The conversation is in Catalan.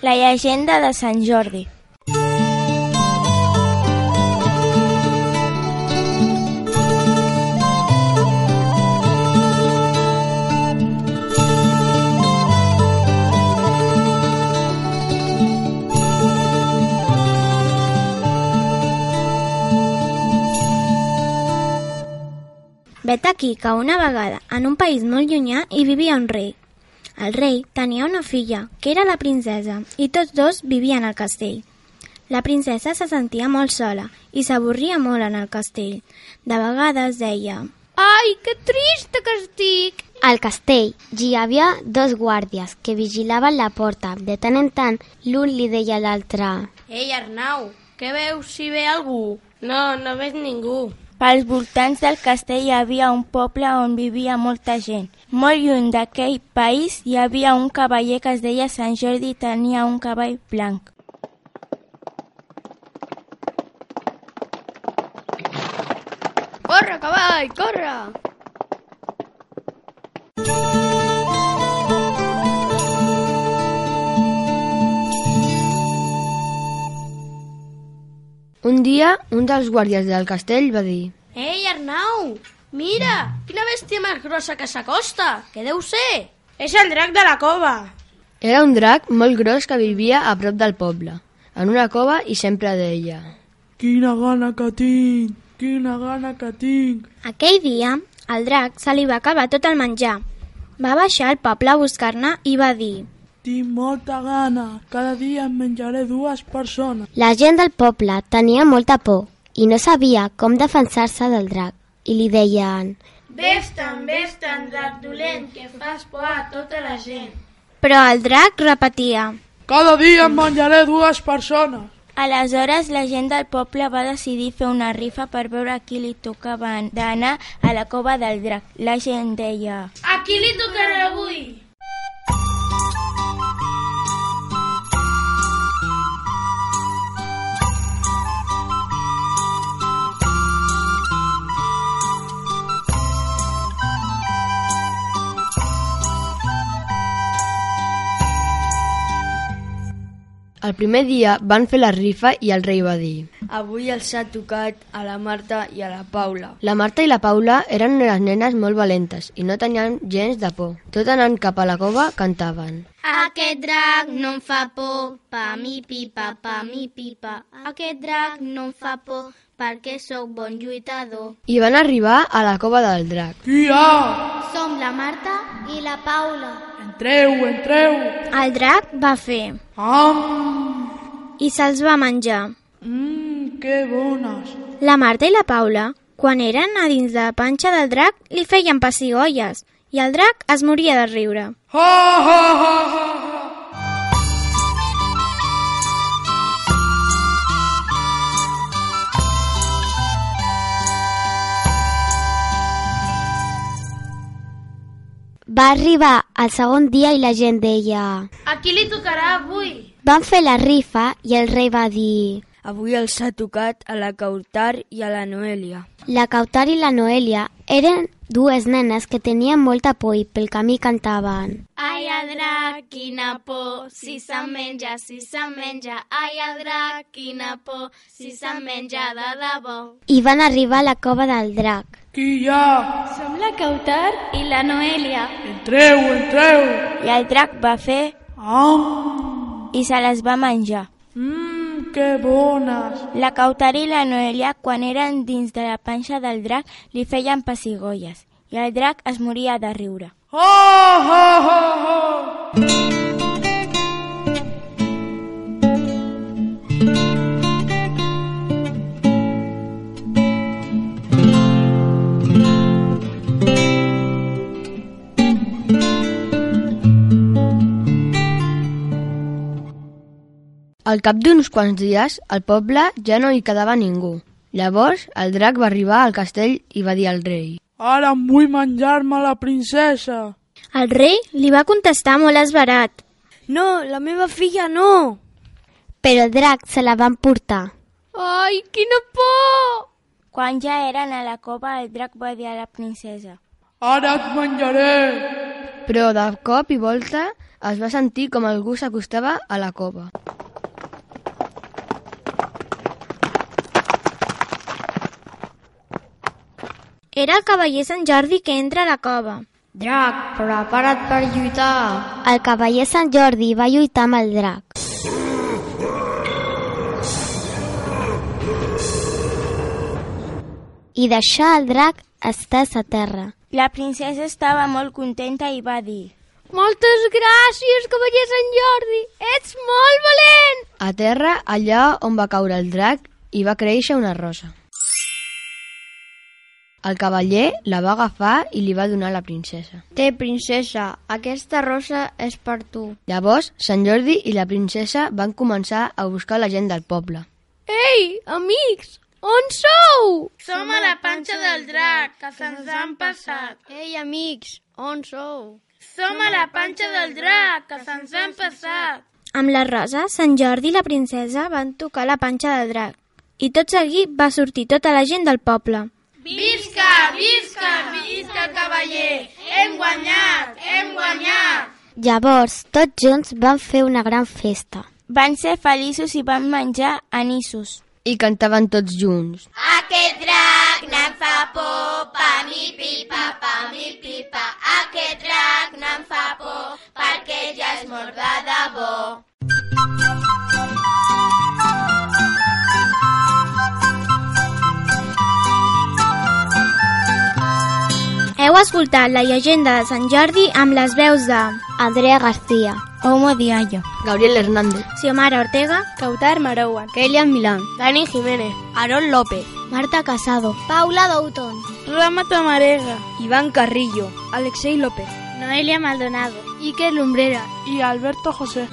La llegenda de Sant Jordi. Vet aquí que una vegada, en un país molt llunyà, hi vivia un rei. El rei tenia una filla, que era la princesa, i tots dos vivien al castell. La princesa se sentia molt sola i s'avorria molt en el castell. De vegades deia... Ai, que trista que estic! Al castell hi havia dos guàrdies que vigilaven la porta. De tant en tant, l'un li deia a l'altre... Ei, Arnau, què veus si ve algú? No, no veig ningú. Pels voltants del castell hi havia un poble on vivia molta gent. Molt lluny d'aquell país hi havia un cavaller que es deia Sant Jordi i tenia un cavall blanc. Corre, cavall, corre! Dia, un dels guàrdies del castell va dir Ei, Arnau, mira, quina bèstia més grossa que s'acosta. Què deu ser? És el drac de la cova. Era un drac molt gros que vivia a prop del poble, en una cova i sempre deia Quina gana que tinc, quina gana que tinc. Aquell dia, al drac se li va acabar tot el menjar. Va baixar al poble a buscar-ne i va dir Tinc molta gana, cada dia em menjaré dues persones. La gent del poble tenia molta por i no sabia com defensar-se del drac i li deien Vés-te'n, vés-te'n, drac dolent, que fas por a tota la gent. Però el drac repetia. Cada dia em menjaré dues persones. Aleshores, la gent del poble va decidir fer una rifa per veure a qui li tocava d'anar a la cova del drac. La gent deia... A qui li tocarà avui? El primer dia van fer la rifa i el rei va dir Avui els ha tocat a la Marta i a la Paula. La Marta i la Paula eren unes nenes molt valentes i no tenien gens de por. Tot anant cap a la cova cantaven. Aquest drac no em fa por, pa mi pipa, pa mi pipa. Aquest drac no em fa por, perquè sóc bon lluitador. I van arribar a la cova del drac. Ha? Som la Marta i la Paula. Entreu, entreu. El drac va fer Am, i se'ls va menjar. mmm, que bones. La Marta i la Paula, quan eren a dins de la panxa del drac, li feien pessigolles i el drac es moria de riure. Ha, ha, ha, ha, ha. Va arribar el segon dia i la gent deia... A qui li tocarà avui? Van fer la rifa i el rei va dir... Avui els ha tocat a la Cautar i a la Noelia. La Cautar i la Noelia eren dues nenes que tenien molta por i pel camí cantaven. Ai, el drac, quina por, si se'n menja, si se'n menja. Ai, el drac, quina por, si se'n menja de debò. I van arribar a la cova del drac. Qui hi ha? Som la Cautar i la Noelia. Entreu, entreu. I el drac va fer Am, i se les va menjar. mmm, que bones. La Cautari i la Noelia, quan eren dins de la panxa del drac, li feien pessigolles i el drac es moria de riure. Ha, ha, ha, ha. Al cap d'uns quants dies, al poble ja no hi quedava ningú. Llavors, el drac va arribar al castell i va dir al rei Ara em vull menjar-me la princesa. El rei li va contestar molt esverat. No, la meva filla no! Però el drac se la van portar. Ai, quina por! Quan ja eren a la cova, el drac va dir a la princesa. Ara et menjaré. però de cop i volta es va sentir com algú s'acostava a la cova. Era el cavaller Sant Jordi que entra a la cova. Drac, prepara't per lluitar. El cavaller Sant Jordi va lluitar amb el drac. I deixar el drac estès a terra. La princesa estava molt contenta i va dir Moltes gràcies, cavaller Sant Jordi! Ets molt valent! A terra, allà on va caure el drac, hi va créixer una rosa. El cavaller la va agafar i li va donar a la princesa. Té, princesa, aquesta rosa és per tu. Llavors, Sant Jordi i la princesa van començar a buscar la gent del poble. Ei, amics, on sou? Som a la panxa del drac, que se'ns han passat. Ei, amics, on sou? Som a la panxa del drac, que se'ns han passat. Amb la rosa, Sant Jordi i la princesa van tocar la panxa del drac. I tot seguit va sortir tota la gent del poble. Visca, visca, visca el cavaller! Hem guanyat, hem guanyat! Llavors, tots junts van fer una gran festa. Van ser feliços i van menjar anissos. I cantaven tots junts. Aquest drac no em fa por, pa mi pipa, pa mi pipa. Aquest drac no em fa por, perquè ja és mort de debò. Escoltat la llegenda de Sant Jordi amb les veus de Andrea García, Homo Diallo. Gabriel Hernández. Xiomara Ortega, Cautar Maroua. Kelian Milán, Dani Jiménez. Aaron López. Marta Casado, Paula Douton, Rama Tamarega. Iván Carrillo, Alexei López, Noelia Maldonado. Iker Lumbrera, Y Alberto José.